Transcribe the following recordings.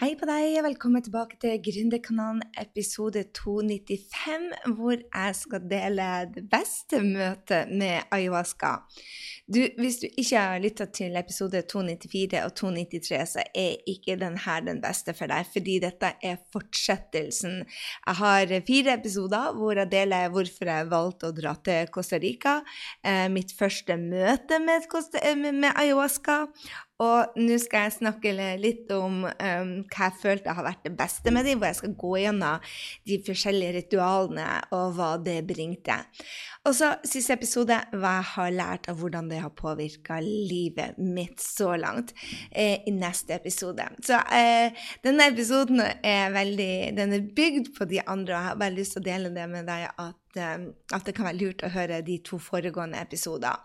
Hei på deg, og velkommen tilbake til Gründerkanalen episode 295, hvor jeg skal dele det beste møtet med ayahuasca. Du, hvis du ikke har lytta til episode 294 og 293, så er ikke denne den beste for deg, fordi dette er fortsettelsen. Jeg har fire episoder hvor jeg deler hvorfor jeg valgte å dra til Costa Rica, eh, mitt første møte med, med ayahuasca, og nå skal jeg snakke litt om um, hva jeg følte har vært det beste med dem, hvor jeg skal gå gjennom de forskjellige ritualene og hva det bringte. Og så siste episode hva jeg har lært av hvordan det har påvirka livet mitt så langt eh, i neste episode. Så eh, denne episoden er veldig Den er bygd på de andre, og jeg har bare lyst til å dele det med deg at at det kan være lurt å høre de to foregående episoder.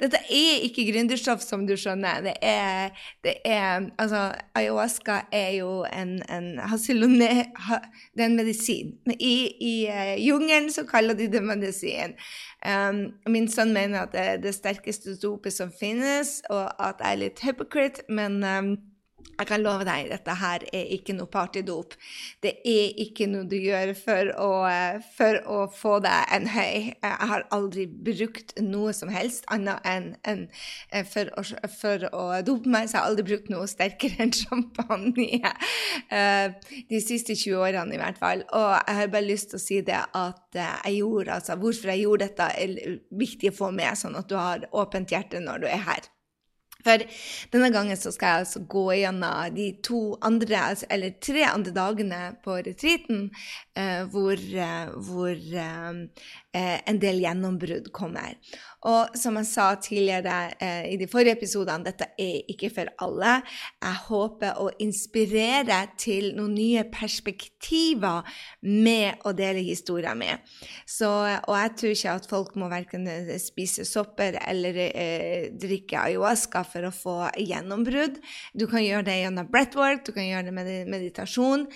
Dette er ikke gründerstoff, som du skjønner. Det er, det er Altså, ayahuasca er jo en, en hasilone... Ha, det er en medisin. Men i, i uh, jungelen så kaller de det medisin. Um, min sønn mener at det er det sterkeste dopet som finnes, og at jeg er litt hypocrite, men um, jeg kan love deg, dette her er ikke noe partydop. Det er ikke noe du gjør for å, for å få deg en høy. Jeg har aldri brukt noe som helst annet enn en, eh, for, for, å dope meg, så jeg har aldri brukt noe sterkere enn champagne. Eh, de siste 20 årene i hvert fall. Og jeg har bare lyst til å si det at eh, jeg gjorde, altså hvorfor jeg gjorde dette, er viktig å få med, sånn at du har åpent hjerte når du er her. For denne gangen så skal jeg altså gå gjennom de to andre, altså, eller tre andre dagene på retreaten eh, hvor, eh, hvor eh, eh en del gjennombrudd kommer. Og som jeg sa tidligere eh, i de forrige episodene, dette er ikke for alle. Jeg håper å inspirere til noen nye perspektiver med å dele historien min. Og jeg tror ikke at folk må verken spise sopper eller eh, drikke ayahuasca for å få gjennombrudd. Du kan gjøre det gjennom breathwork, du kan gjøre det med meditasjon.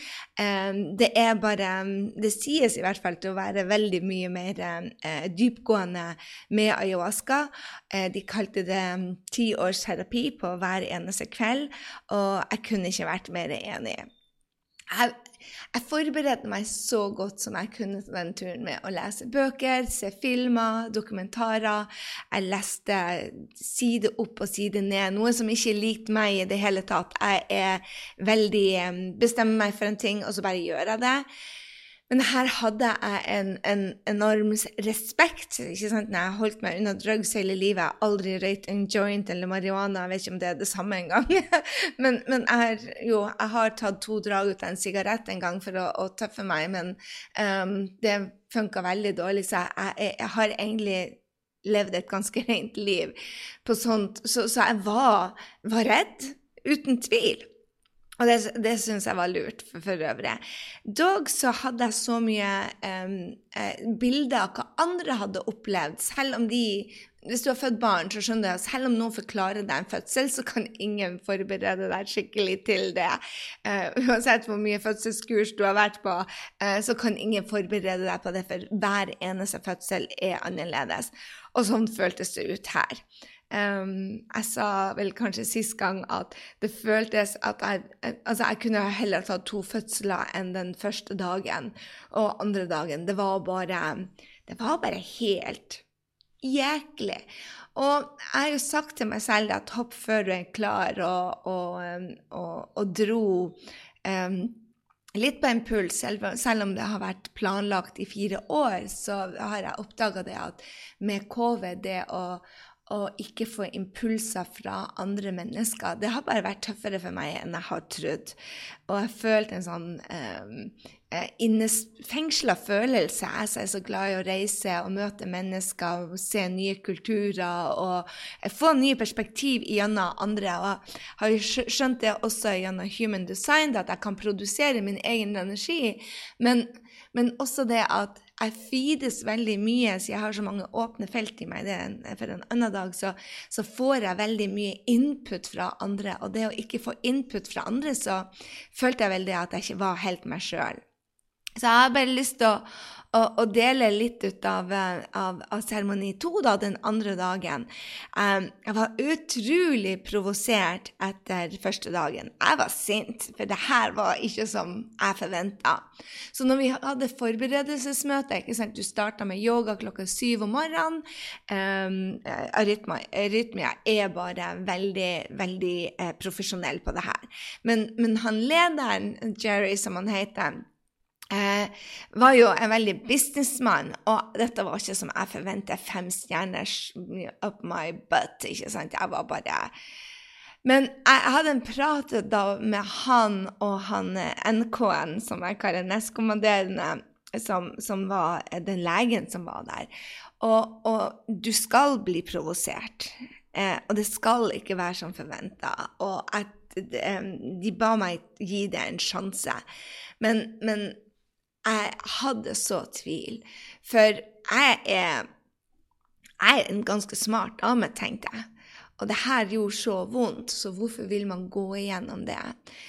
Eh, det er bare Det sies i hvert fall til å være veldig mye mer eh, dypgående med ayahuasca. Eh, de kalte det mm, ti års terapi på hver eneste kveld, og jeg kunne ikke vært mer enig. Jeg, jeg forberedte meg så godt som jeg kunne til den turen med å lese bøker, se filmer, dokumentarer. Jeg leste side opp og side ned, noe som ikke likte meg i det hele tatt. Jeg er veldig mm, Bestemmer meg for en ting, og så bare gjør jeg det. Men her hadde jeg en, en enorm respekt ikke sant? når jeg holdt meg unna drugs hele livet. Jeg har aldri røykt en joint eller marihuana, jeg vet ikke om det er det samme engang. men men jeg, jo, jeg har tatt to drag ut av en sigarett en gang for å, å tøffe meg, men um, det funka veldig dårlig, så jeg, jeg, jeg, har egentlig levd et ganske rent liv på sånt. Så, så jeg var, var redd, uten tvil. Og det, det syns jeg var lurt for, for øvrig. Dog så hadde jeg så mye um, bilder av hva andre hadde opplevd, selv om de hvis du har født barn, så skjønner du at selv om noen forklarer deg en fødsel, så kan ingen forberede deg skikkelig til det. Uh, uansett hvor mye fødselskurs du har vært på, uh, så kan ingen forberede deg på det, for hver eneste fødsel er annerledes. Og sånn føltes det ut her. Um, jeg sa vel kanskje sist gang at det føltes at jeg Altså, jeg kunne heller tatt to fødsler enn den første dagen og andre dagen. Det var bare Det var bare helt jæklig. Og jeg har jo sagt til meg selv at hopp før du er klar, og, og, og, og dro um, litt på impuls, selv, selv, om det har vært planlagt i fire år, så har jeg oppdaga det at med covid, det å, og ikke få impulser fra andre mennesker. Det har bare vært tøffere for meg enn jeg har trodd. Og jeg følte en sånn eh, eh innefengsla følelse. Jeg er så glad i å reise og møte mennesker, og se nye kulturer og få nye perspektiv gjennom andre. Og jeg har skjønt det også gjennom Human Design, at jeg kan produsere min egen energi. Men, men også det at jeg feedes veldig mye, så jeg har så mange åpne felt i meg. For en annen dag så, så, får jeg veldig mye input fra andre. Og det å ikke få input fra andre, så følte jeg vel det at jeg ikke var helt meg sjøl. Så jeg har bare lyst til å, å, å dele litt ut av, av, seremoni to da, den andre dagen. Um, jeg var utrolig provosert etter første dagen. Jeg var sint, for det her var ikke som jeg forventa. Så når vi hadde forberedelsesmøte? Du starta med yoga klokka syv om morgenen. Um, arytmia er bare veldig, veldig eh, profesjonell på det her. Men, men han lederen, Jerry, som han heter eh, var jo en veldig businessmann, og dette var ikke som jeg forventet, fem stjerners up my butt. ikke sant? Jeg var bare Men jeg hadde en prat da med han og han eh, NK-en, som jeg kaller nestkommanderende, som, som, var den legen som var der. Og, og du skal bli provosert. Eh, og det skal ikke være som forventa. Og at eh, de ba meg gi det en sjanse. Men, men jeg hadde så tvil. For jeg er, jeg er en ganske smart dame, tenkte jeg. Og det her gjorde så vondt, så hvorfor vil man gå igjennom det?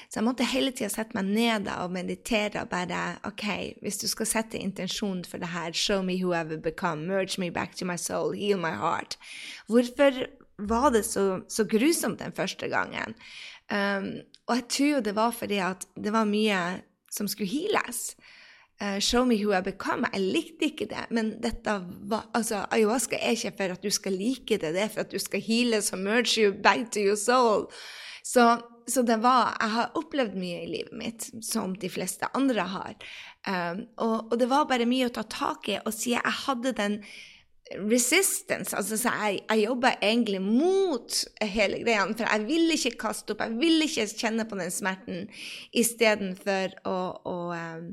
Så jeg måtte hele tida sette meg ned og meditere og bare OK, hvis du skal sette intensjonen for det her, show me who I've become, merge me back to my soul, heal my heart. Hvorfor var det så, så grusomt den første gangen? Um, og jeg tror jo det var fordi at det var mye som skulle heales. Uh, show me who I become. Jeg likte ikke det, men var, altså, ayahuasca er ikke for at du skal like det, det er for at du skal heale merge you back to your soul. Så, så, det var Jeg har opplevd mye i livet mitt, som de fleste andre har. Um, og, og, det var bare mye å ta tak i. Og siden jeg hadde den resistance. Altså, så jeg, jeg jobba egentlig mot hele greia, for jeg ville ikke kaste opp, jeg ville ikke kjenne på den smerten istedenfor å, å um,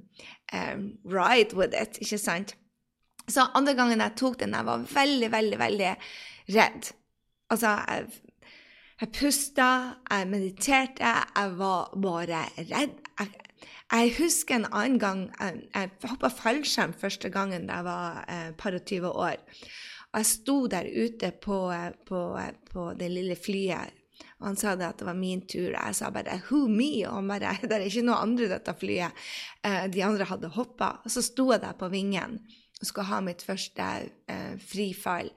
um, ride with it, ikke sant? Så andre gangen jeg tok den, jeg var veldig, veldig, veldig redd. Altså, jeg, jeg pusta, jeg mediterte, jeg var bare redd. Jeg, jeg husker en annen gang Jeg, jeg hoppa fallskjerm første gangen da jeg var eh, par og 20 år. Og jeg sto der ute på, eh, på, eh, på det lille flyet, og han sa det at det var min tur. Jeg sa bare 'who me?' Og han bare 'det er ikke noe andre i dette flyet'. Eh, de andre hadde hoppa. Og så sto jeg der på vingen og skulle ha mitt første eh, frifall.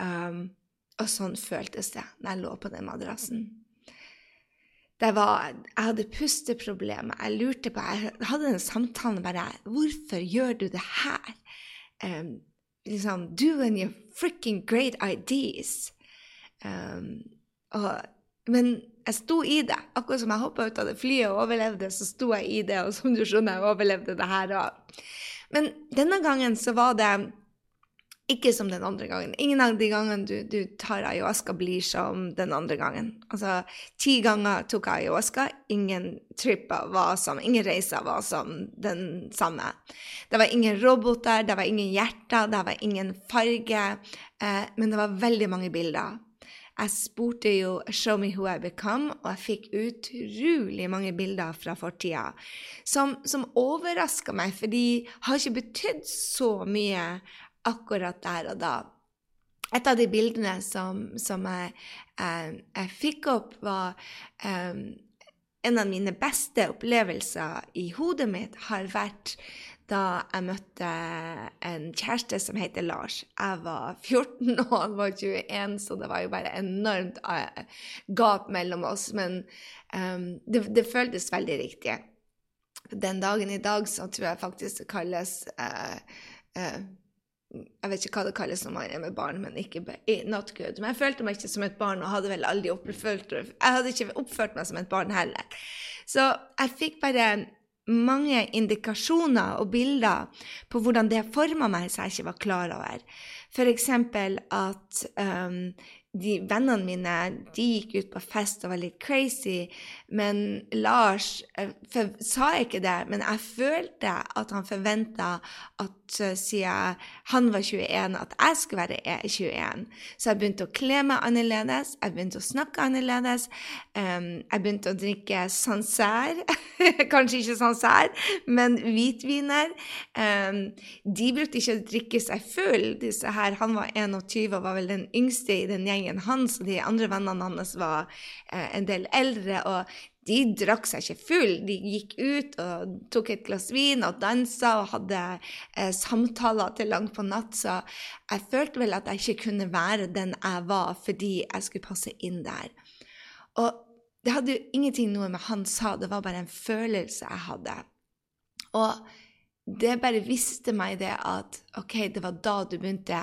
Um, og sånn føltes det når jeg lå på den madrassen det var, jeg hadde pusteproblemer. Jeg lurte på Jeg hadde en samtale bare Hvorfor gjør du det her? Um, liksom, and your freaking great ideas. Um, og, men jeg sto i det. Akkurat som jeg hoppa ut av det flyet og overlevde, så sto jeg i det. Og som du skjønner, jeg overlevde det her òg. Men denne gangen så var det ikke som den andre gangen. Ingen av de gangene du, du tar ayahuasca, blir som den andre gangen. Altså, ti ganger tok jeg ayahuasca, ingen tripper var som, ingen reiser var som den samme. Det var ingen roboter, det var ingen hjerter, det var ingen farge, eh, men det var veldig mange bilder. Jeg spurte jo 'Show me who I become', og jeg fikk utrolig mange bilder fra fortida som, som overraska meg, for de har ikke betydd så mye akkurat der og da. Et av de bildene som, som jeg, eh, jeg, fikk opp, var eh, en av mine beste opplevelser i hodet mitt har vært da jeg møtte en kjæreste som heter Lars. Jeg var 14 og han var 21, så det var jo bare enormt uh, gap mellom oss. Men um, det, det, føltes veldig riktig. Den dagen i dag så tror jeg faktisk det kalles uh, uh, jeg vet ikke hva det kalles når man er med barn, men ikke not good. Men jeg følte meg ikke som et barn, og hadde vel aldri oppført Jeg hadde ikke oppført meg som et barn heller. Så jeg fikk bare mange indikasjoner og bilder på hvordan det forma meg som jeg ikke var klar over. F.eks. at um, de vennene mine de gikk ut på fest og var litt crazy. Men Lars eh, for, sa ikke det, men jeg følte at han forventa at siden han var 21, at jeg skulle være 21. Så jeg begynte å kle meg annerledes, jeg begynte å snakke annerledes. Um, jeg begynte å drikke Sancerre. Kanskje ikke Sancerre, men hvitviner. Um, de brukte ikke å drikke seg full, disse her. Han var 21 og var vel den yngste i den gjengen hans, og de andre vennene hans var uh, en del eldre. og de drakk seg ikke full. De gikk ut og tok et glass vin og dansa og hadde eh, samtaler til langt på natt. Så jeg følte vel at jeg ikke kunne være den jeg var, fordi jeg skulle passe inn der. Og det hadde jo ingenting noe med han sa, det var bare en følelse jeg hadde. Og det bare visste meg det at OK, det var da du begynte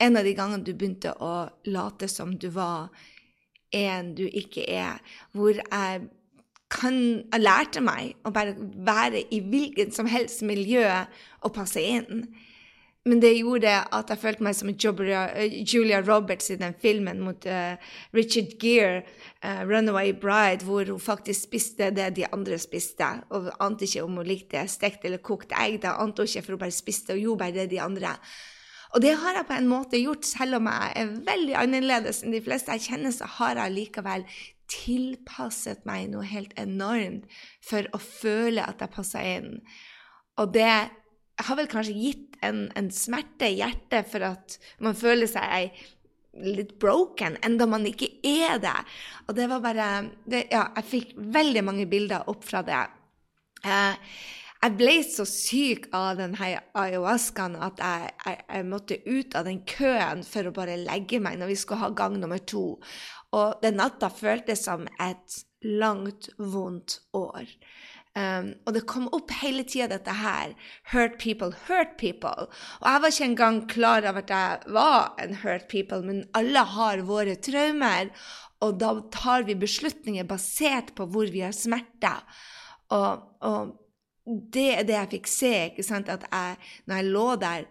En av de gangene du begynte å late som du var en du ikke er, hvor jeg kan, lærte meg å bare være i hvilket som helst miljø og passe inn. Men det gjorde at jeg følte meg som Julia Roberts i den filmen mot uh, Richard Gere, uh, 'Runaway Bride', hvor hun faktisk spiste det de andre spiste. Og ante ikke om hun likte stekt eller kokt egg. Det ante hun ikke, for hun bare spiste og gjorde bare det de andre. Og det har jeg på en måte gjort, selv om jeg er veldig annerledes enn de fleste jeg kjenner, så har jeg likevel tilpasset meg noe helt enormt for å føle at jeg passa inn. Og det har vel kanskje gitt en, en smerte i hjertet for at man føler seg litt broken, enda man ikke er det. Og det var bare det, Ja, jeg fikk veldig mange bilder opp fra det. Eh, jeg ble så syk av denne ayahuascaen at jeg, jeg, jeg, måtte ut av den køen for å bare legge meg når vi skulle ha gang nummer to. Og den natta føltes som et langt, vondt år. Um, og det kom opp hele tida, dette her. Hurt people, hurt people. Og jeg var ikke engang klar over at jeg var en hurt people, men alle har våre traumer. Og da tar vi beslutninger basert på hvor vi har smerter. Og, og det er det jeg fikk se. ikke sant, At jeg, når jeg lå der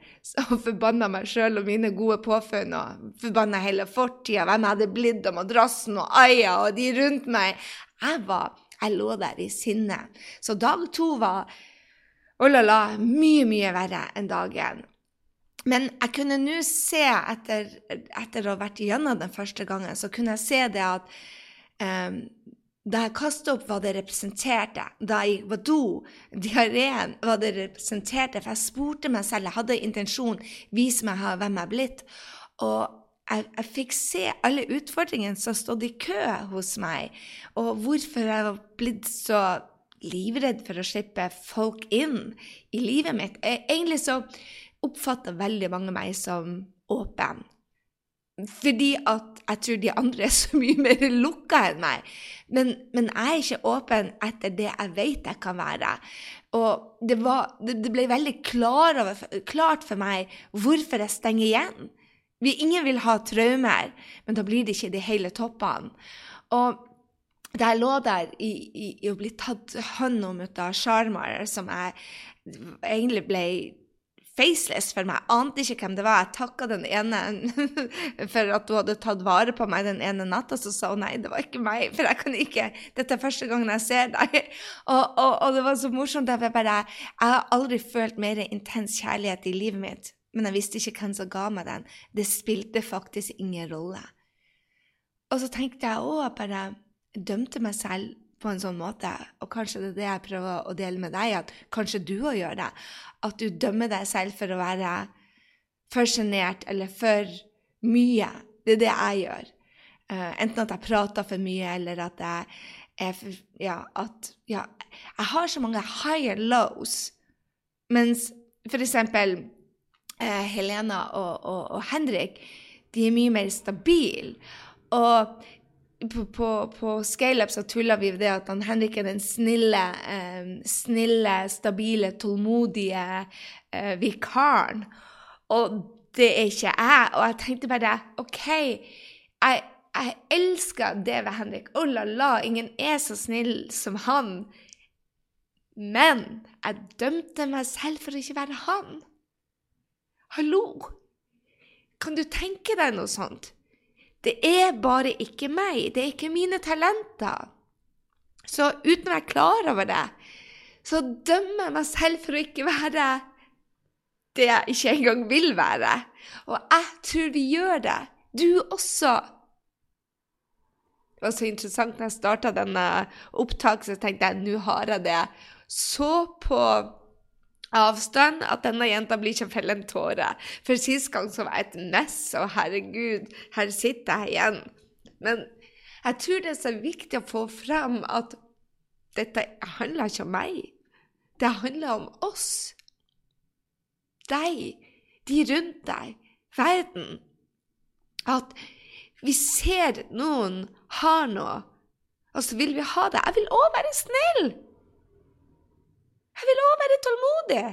og forbanna meg sjøl og mine gode påfunn, og forbanna hele fortida, hvem jeg hadde blitt, og madrassen og Aya og de rundt meg Jeg var, jeg lå der i sinne. Så dag to var oh la la, mye, mye verre enn dagen. Men jeg kunne nå se, etter, etter, å ha vært igjennom den første gangen, så kunne jeg se det at um, da jeg kastet opp, hva det representerte. Da jeg gikk på do, diareen, hva det representerte. For jeg spurte meg selv, jeg hadde intensjon, vise meg hvem jeg er blitt. Og jeg, jeg, fikk se alle utfordringene som stod i kø hos meg, og hvorfor jeg var blitt så livredd for å slippe folk inn i livet mitt. Egentlig så oppfatta veldig mange meg som åpen. Fordi at jeg tror de andre er så mye mer lukka enn meg. Men, men, jeg er ikke åpen etter det jeg vet jeg kan være. Og det, var, det ble veldig klar over, klart for meg hvorfor jeg stenger igjen. Vi, ingen vil ha traumer, men da blir det ikke de hele toppene. Og da jeg lå der i, i, i å bli tatt hånd om ut av Sharmar, som jeg egentlig ble faceless for meg. Jeg ante ikke hvem det var. Jeg takka den ene for at hun hadde tatt vare på meg den ene natta. Så sa hun nei, det var ikke meg, for jeg kan ikke Dette er første gangen jeg ser deg. Og, og, og det var så morsomt. Jeg, bare, jeg har aldri følt mer intens kjærlighet i livet mitt, men jeg visste ikke hvem som ga meg den. Det spilte faktisk ingen rolle. Og så tenkte jeg òg bare dømte meg selv på en sånn måte, og kanskje det er det jeg prøver å dele med deg, at kanskje du òg gjør det, at du dømmer deg selv for å være for sjenert eller for mye. Det er det jeg gjør. Uh, enten at jeg prater for mye, eller at jeg er for Ja, at Ja, jeg har så mange high and lows, mens for eksempel uh, Helena og, og, og Henrik, de er mye mer stabile. Og på, på, på ScaleUp så tulla vi det at han Henrik er den snille, eh, snille stabile, tålmodige eh, vikaren. Og det er ikke jeg. Og jeg tenkte bare OK, jeg, jeg elsker det ved Henrik. Oh la la, ingen er så snill som han. Men jeg dømte meg selv for å ikke være han. Hallo! Kan du tenke deg noe sånt? Det er bare ikke meg. Det er ikke mine talenter. Så uten å være klar over det, så dømmer jeg meg selv for å ikke være det jeg ikke engang vil være. Og jeg tror vi gjør det. Du også. Det var så interessant når jeg starta denne opptaket, så tenkte jeg nå har jeg det så på avstand at denne jenta blir ikke felle en tåre. For sist gang så var jeg et mess, og herregud, her sitter jeg igjen. Men jeg tror det er så viktig å få fram at dette handler ikke om meg. Det handler om oss. Deg, de rundt deg, verden. At vi ser noen har noe, og så vil vi ha det. Jeg vil òg være snill. Jeg vil òg være tålmodig.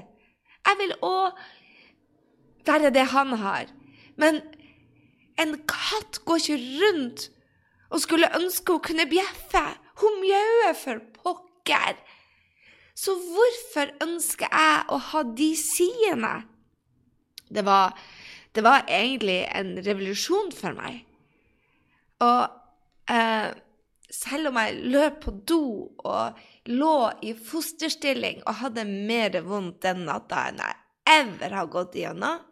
Jeg vil òg være det han har. Men en katt går ikke rundt og skulle ønske hun kunne bjeffe. Hun mjauer for pokker. Så hvorfor ønsker jeg å ha de sidene? Det var, det var egentlig en revolusjon for meg. Og eh, selv om jeg løp på do og lå i fosterstilling og hadde mer vondt den natta enn jeg ever har gått igjennom,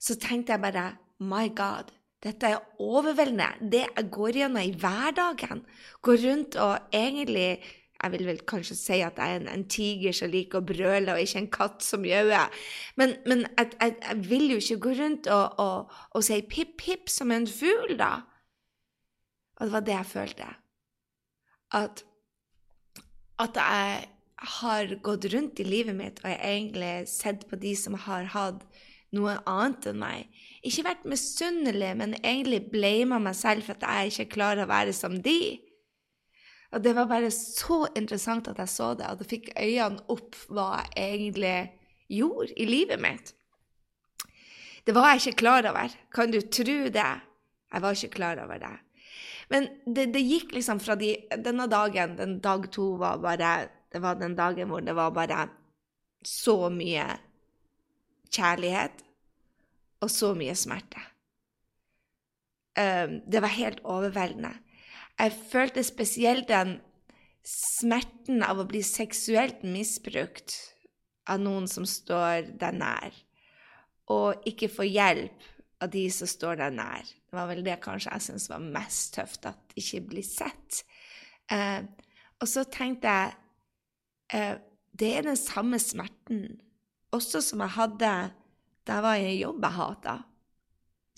så tenkte jeg bare My God, dette er overveldende. Det jeg går igjennom i hverdagen. Går rundt og egentlig jeg vil vel kanskje si at jeg er en, en tiger som liker å brøle, og ikke en katt som mjauer. Men, men jeg, jeg, jeg, vil jo ikke gå rundt og, og, og si pip-pip som en fugl, da. Og det var det jeg følte. At, at jeg har gått rundt i livet mitt og jeg egentlig sett på de som har hatt noe annet enn meg. Ikke vært misunnelig, men egentlig blama meg selv for at jeg ikke klarer å være som de. Og det var bare så interessant at jeg så det, og det fikk øynene opp hva jeg egentlig gjorde i livet mitt. Det var jeg ikke klar over. Kan du tro det? Jeg var ikke klar over det. Men det, det gikk liksom fra de, denne dagen, den dag to var bare Det var den dagen hvor det var bare så mye kjærlighet og så mye smerte. Um, det var helt overveldende. Jeg følte spesielt den smerten av å bli seksuelt misbrukt av noen som står deg nær, og ikke få hjelp av de som står deg nær. Det var vel det kanskje jeg syntes var mest tøft, at ikke blir sett. Eh, og så tenkte jeg eh, det er den samme smerten også som jeg hadde da jeg var i en jobb jeg hata.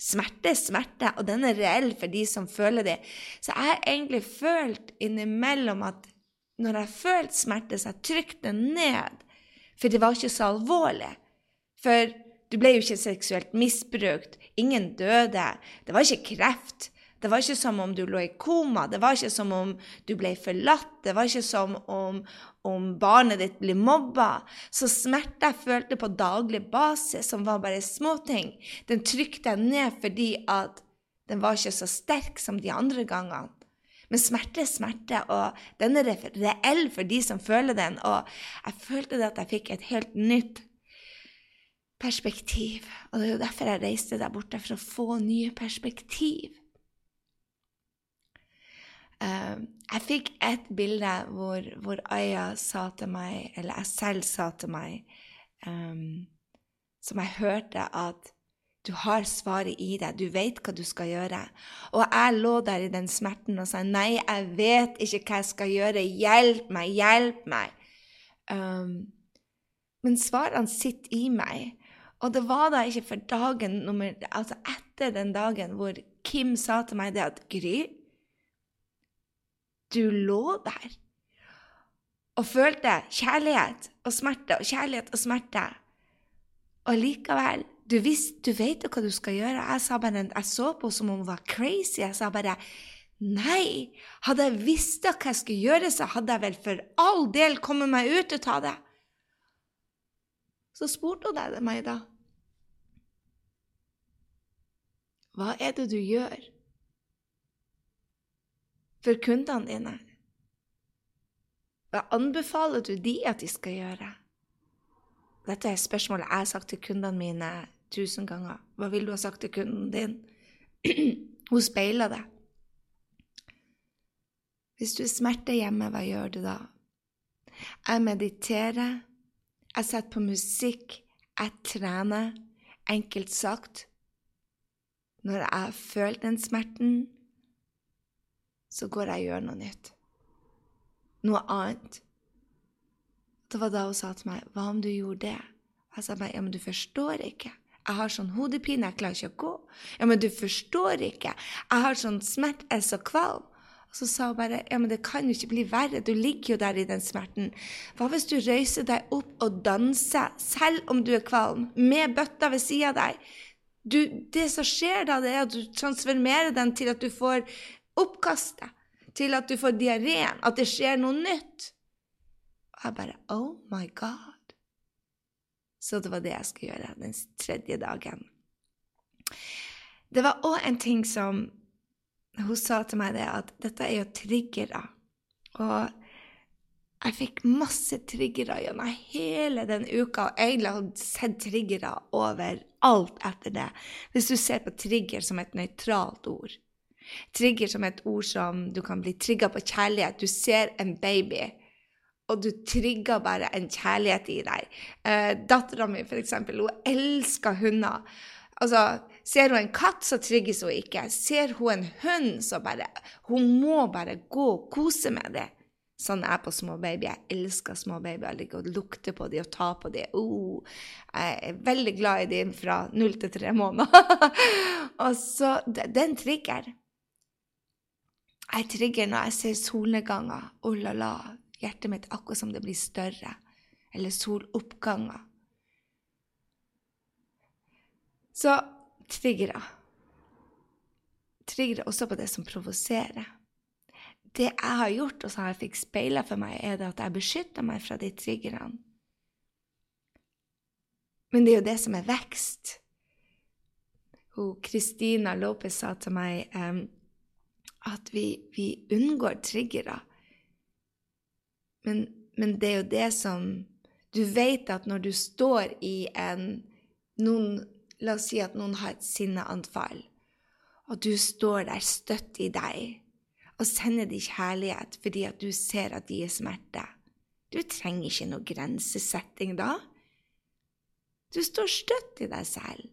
Smerte er smerte, og den er reell for de som føler det. Så jeg har egentlig følt innimellom at når jeg følte smerte, så jeg trykte den ned. For det var ikke så alvorlig. For du ble jo ikke seksuelt misbrukt. Ingen døde. Det var ikke kreft. Det var ikke som om du lå i koma, det var ikke som om du ble forlatt, det var ikke som om, om barnet ditt ble mobba. Så smerte jeg følte på daglig basis, som var bare småting, den trykte jeg ned fordi at den var ikke så sterk som de andre gangene. Men smerte er smerte, og den er reell for de som føler den. Og jeg følte at jeg fikk et helt nytt perspektiv. Og det er jo derfor jeg reiste der borte, for å få nye perspektiv. Uh, jeg fikk et bilde hvor, hvor, Aya sa til meg, eller jeg selv sa til meg, um, som jeg hørte at du har svaret i deg, du vet hva du skal gjøre. Og jeg lå der i den smerten og sa nei, jeg vet ikke hva jeg skal gjøre, hjelp meg, hjelp meg. Um, men svarene sitter i meg. Og det var da ikke for dagen nummer, altså etter den dagen hvor Kim sa til meg det at Gry, du lå der og følte kjærlighet og smerte og kjærlighet og smerte. Og likevel, du, visst, du vet jo hva du skal gjøre. Jeg, sa bare, jeg så på henne som om hun var crazy. Jeg sa bare nei. Hadde jeg visst hva jeg skulle gjøre, så hadde jeg vel for all del kommet meg ut ut av det. Så spurte hun meg da. Hva er det du gjør for kundene dine? Hva anbefaler du de at de skal gjøre? Dette er spørsmålet jeg har sagt til kundene mine tusen ganger. Hva vil du ha sagt til kunden din? Hun speiler det. Hvis du er smerte hjemme, hva gjør du da? Jeg mediterer, jeg setter på musikk, jeg trener. Enkelt sagt, når jeg har følt den smerten, så går jeg og gjør noe nytt. Noe annet. Det var da hun sa til meg, 'Hva om du gjorde det?' Jeg sa bare, 'Ja, men du forstår ikke. Jeg har sånn hodepine, jeg klarer ikke å gå.' 'Ja, men du forstår ikke. Jeg har sånn smerte, jeg er så kvalm.' Og så sa hun bare ja, men det kan jo ikke bli verre, du ligger jo der i den smerten. Hva hvis du røyser deg opp og danser, selv om du er kvalm, med bøtta ved sida av deg? Du, det som skjer da, det er at du transformerer den til at du får oppkastet, til at du får diareen, at det skjer noe nytt. Og jeg bare Oh my God. Så det var det jeg skulle gjøre den tredje dagen. Det var òg en ting som hun sa til meg det at dette er jo triggere. Og jeg fikk masse triggere gjennom hele den uka, og egentlig hadde sett triggere overalt etter det. Hvis du ser på trigger som et nøytralt ord. Trigger som et ord som du kan bli trigga på kjærlighet. Du ser en baby, og du trigger bare en kjærlighet i deg. Eh, Dattera mi, eksempel, hun elsker hunder. Altså, Ser hun en katt, så trigges hun ikke. Ser hun en hund, så bare Hun må bare gå og kose med det. Sånn er jeg på små babyer. Jeg elsker små. Jeg liker å lukte på dem og ta på dem. Oh, jeg er veldig glad i dem fra null til tre måneder. og så Den trigger. Jeg trigger når jeg ser solnedganger. Oh la la. Hjertet mitt akkurat som det blir større. Eller soloppganger. Så triggere. Triggere også på det som provoserer. Det jeg har gjort, og som jeg fikk speila for meg, er det at jeg beskytter meg fra de triggerne. Men det er jo det som er vekst. Kristina Lopez sa til meg um, at vi, vi, unngår triggere. Men, men, det er jo det som Du vet at når du står i en noen La oss si at noen har et sinneanfall, og du står der støtt i deg og sender deg kjærlighet fordi at du ser at de er smerte. Du trenger ikke noe grensesetting da. Du står støtt i deg selv.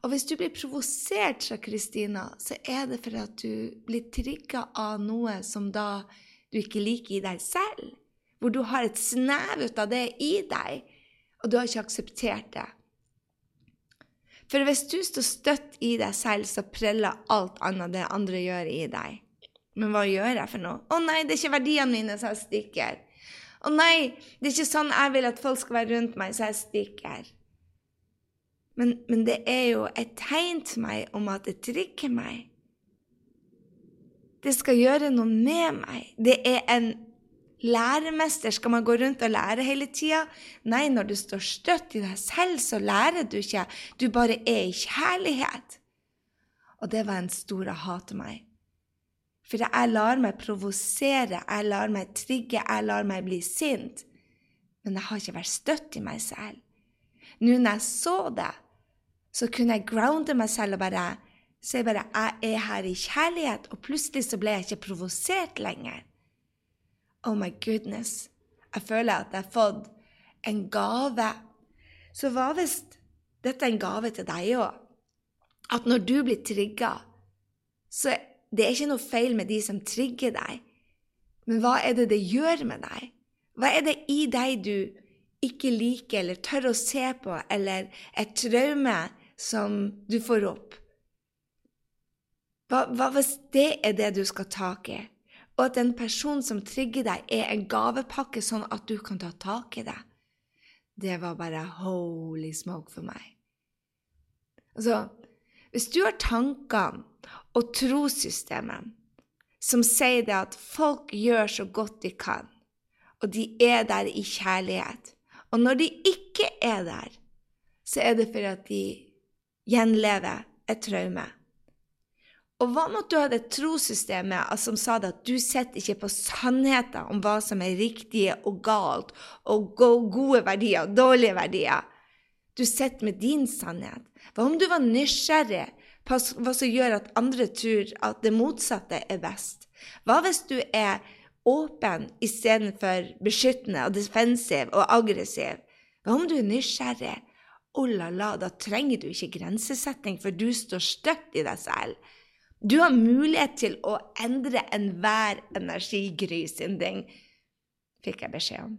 Og hvis du blir provosert fra Kristina, så er det for at du blir trigga av noe som da du ikke liker i deg selv. Hvor du har et snev ut av det i deg, og du har ikke akseptert det. For hvis du står støtt i deg selv, så preller alt annet det andre gjør, i deg. Men hva gjør jeg for noe? Å nei, det er ikke verdiene mine, så jeg stikker. Å nei, det er ikke sånn jeg vil at folk skal være rundt meg, så jeg stikker. Men, men det er jo et tegn til meg om at det trigger meg. Det skal gjøre noe med meg. Det er en læremester? Skal man gå rundt og lære hele tida? Nei, når du står støtt i deg selv, så lærer du ikke. Du bare er i kjærlighet. Og det var en stor aha til meg. For jeg lar meg provosere, jeg lar meg trigge, jeg lar meg bli sint. Men jeg har ikke vært støtt i meg selv. Nå når jeg så det, så kunne jeg grounde meg selv og bare si bare jeg er her i kjærlighet, og plutselig så ble jeg ikke provosert lenger. Oh my goodness. Jeg føler at jeg har fått en gave. Så hva hvis dette er en gave til deg òg? At når du blir trigga, så det er ikke noe feil med de som trigger deg. Men hva er det det gjør med deg? Hva er det i deg du ikke liker eller tør å se på, eller et traume som du får opp? Hva, hva hvis det er det du skal tak i? og at en person som trigger deg, er en gavepakke, sånn at du kan ta tak i det. Det var bare holy smoke for meg. Altså, hvis du har tankene og trossystemet som sier det at folk gjør så godt de kan, og de er der i kjærlighet, og når de ikke er der, så er det for at de gjenlever et traume. Og hva om du hadde et trossystem som sa det at du sitter ikke på sannheter om hva som er riktige og galt, og gode verdier og dårlige verdier? Du sitter med din sannhet. Hva om du var nysgjerrig hva som gjør at andre tror at det motsatte er best? Hva hvis du er åpen istedenfor beskyttende og defensiv og aggressiv? Hva om du er nysgjerrig? Oh la la, da trenger du ikke grensesetting, for du står støtt i deg selv. Du har mulighet til å endre enhver energigry sin ding, fikk jeg beskjed om.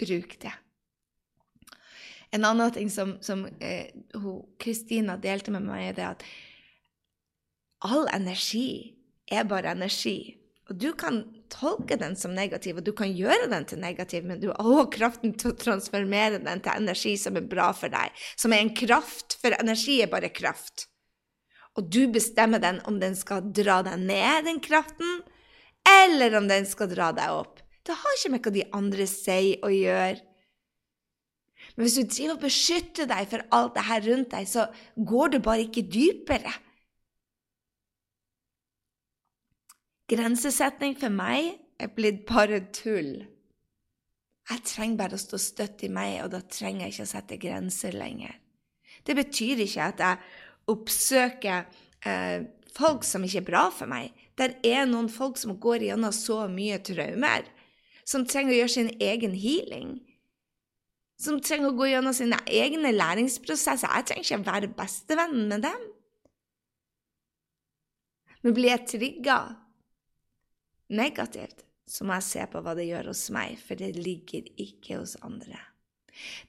Bruk det. En annen ting som, som Kristina eh, delte med meg, er det at all energi er bare energi. Og du kan tolke den som negativ, og du kan gjøre den til negativ, men du har òg kraften til å transformere den til energi som er bra for deg, som er en kraft, for energi er bare kraft. Og du bestemmer den om den skal dra deg ned, den kraften, eller om den skal dra deg opp. Det har ikke med hva de andre sier å gjøre. Men hvis du driver og beskytter deg for alt det her rundt deg, så går du bare ikke dypere. Grensesetning for meg er blitt bare tull. Jeg trenger bare å stå støtt i meg, og da trenger jeg ikke å sette grenser lenger. Det betyr ikke at jeg oppsøker eh, folk som ikke er bra for meg. Det er noen folk som går gjennom så mye traumer, som trenger å gjøre sin egen healing. Som trenger å gå gjennom sine egne læringsprosesser. Jeg trenger ikke være bestevennen med dem. Men blir jeg trigga negativt, så må jeg se på hva det gjør hos meg, for det ligger ikke hos andre.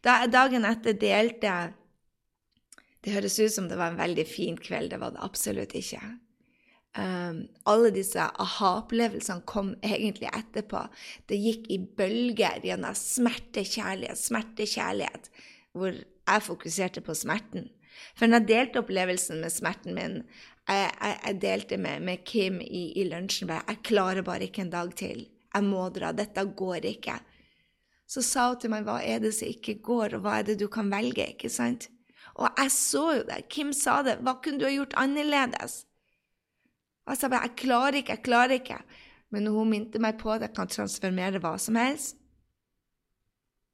Da dagen etter delte jeg Det høres ut som det var en veldig fin kveld, det var det absolutt ikke. Um, alle disse aha-opplevelsene kom egentlig etterpå. Det gikk i bølger gjennom smerte, kjærlighet, smerte, kjærlighet, hvor jeg fokuserte på smerten. For når jeg delte opplevelsen med smerten min, jeg, jeg, jeg delte med, med Kim i, i, lunsjen bare, jeg klarer bare ikke en dag til. Jeg må dra. Dette går ikke. Så sa hun til meg hva er det som ikke går, og hva er det du kan velge? ikke sant? Og jeg så jo det. Kim sa det. Hva kunne du ha gjort annerledes? Jeg sa bare jeg klarer ikke, jeg klarer ikke. Men hun minte meg på at jeg kan transformere hva som helst.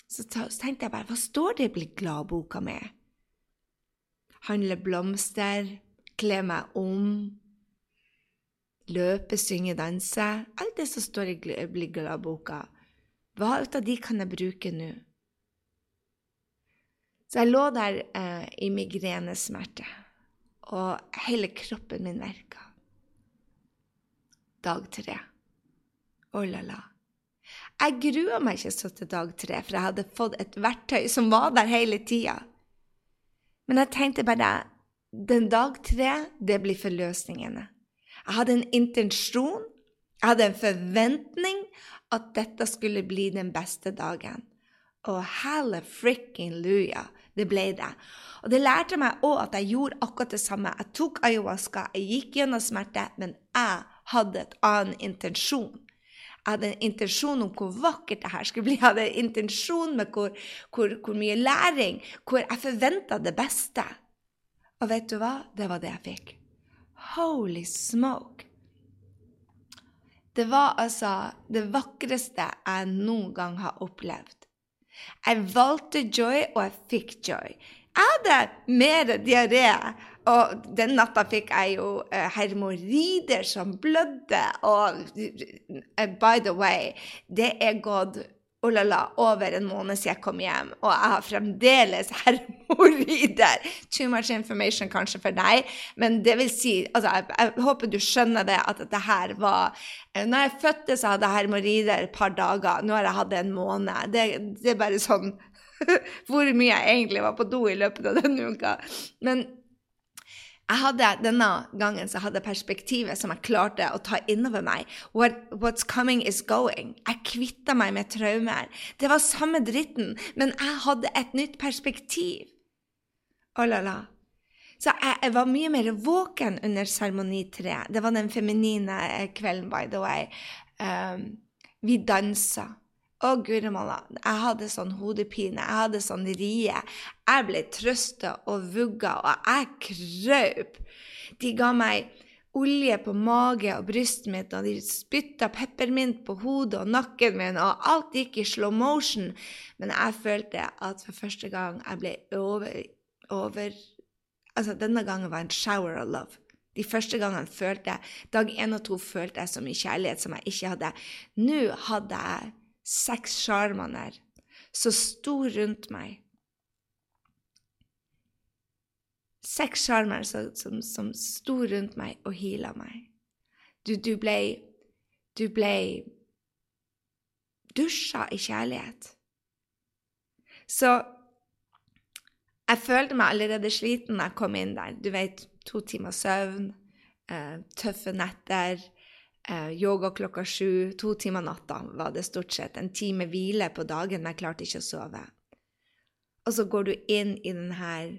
Så, tenkte jeg bare hva står det i Bli glad-boka mi? Handle blomster, kle meg om, løpe, synge, danse. Alt det som står i Bli glad-boka. Hva ut av de kan jeg bruke nå? Så jeg lå der eh, i migrenesmerte, og hele kroppen min virka. Dag tre. Oh la la. Jeg grua meg ikke så til dag tre, for jeg hadde fått et verktøy som var der hele tida. Men jeg tenkte bare den dag tre, det blir forløsningene. Jeg hadde en intensjon, jeg hadde en forventning at dette skulle bli den beste dagen. Og helle frikken luja, det ble det. Og det lærte meg òg at jeg gjorde akkurat det samme. Jeg tok ayahuasca, jeg gikk gjennom smerte, men jeg hadde et annen intensjon. Jeg hadde en intensjon om hvor vakkert det her skulle bli. Jeg hadde en intensjon med hvor, hvor, hvor mye læring, hvor jeg forventa det beste. Og vet du hva? Det var det jeg fikk. Holy smoke! Det var altså det vakreste jeg noen gang har opplevd. Jeg valgte joy, og jeg fikk joy. Jeg hadde mer diaré, og den natta fikk jeg jo uh, hermorider som blødde. Og uh, by the way, det er gått oh la la, over en måned siden jeg kom hjem, og jeg har fremdeles hermorider. Too much information kanskje for deg, men det vil si altså, jeg, jeg håper du skjønner det, at dette her var eh, Når jeg fødte, så hadde jeg hermorider et par dager. Nå har jeg hatt det en måned. Det, det er bare sånn hvor mye jeg egentlig var på do i løpet av denne uka. Men hadde, Denne gangen så hadde jeg perspektivet som jeg klarte å ta innover meg. What, what's coming is going. Jeg kvitta meg med traumer. Det var samme dritten, men jeg hadde et nytt perspektiv. Oh la la. Så jeg, jeg, var mye mer våken under seremoni tre. Det var den feminine kvelden, by the way. Um, vi dansa. Å, guri malla, jeg hadde sånn hodepine, jeg hadde sånn rie. Jeg ble trøsta og vugga, og jeg krøp. De ga meg olje på mage og brystet mitt, og de spytta peppermint på hodet og nakken min, og alt gikk i slow motion. Men jeg følte at for første gang jeg ble over, over Altså, denne gangen var en shower of love. De første gangene følte jeg Dag én og to følte jeg så mye kjærlighet som jeg ikke hadde. Nå hadde jeg seks sjarmaner som sto rundt meg. Seks sjarmer som, som, som sto rundt meg og heala meg. Du, du ble Du ble dusja i kjærlighet. Så jeg følte meg allerede sliten da jeg kom inn der. Du vet, to timer søvn, eh, tøffe netter yoga klokka sju. To timer natta var det stort sett. En time hvile på dagen, men jeg klarte ikke å sove. Og så går du inn i den her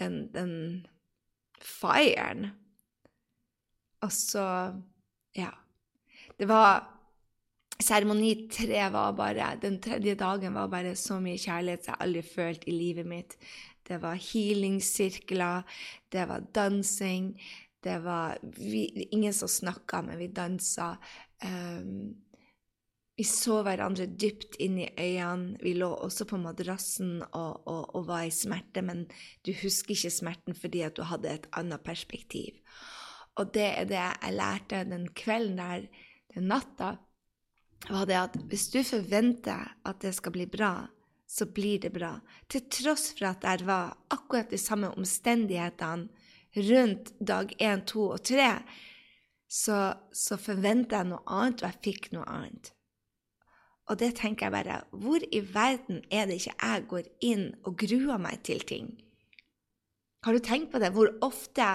den, den firen. Og så Ja. Det var Seremoni tre var bare Den tredje dagen var bare så mye kjærlighet jeg aldri følt i livet mitt. Det var healingssirkler, det var dansing, det var vi, ingen som snakka, men vi dansa. Um, vi så hverandre dypt inn i øynene. Vi lå også på madrassen og, og, og, var i smerte, men du husker ikke smerten fordi at du hadde et annet perspektiv. Og det er det jeg lærte den kvelden der, den natta, var det at hvis du forventer at det skal bli bra, så blir det bra. Til tross for at det var akkurat de samme omstendighetene rundt dag én, to og tre, så, så forventa jeg noe annet, og jeg fikk noe annet. Og det tenker jeg bare Hvor i verden er det ikke jeg går inn og gruer meg til ting? Har du tenkt på det? Hvor ofte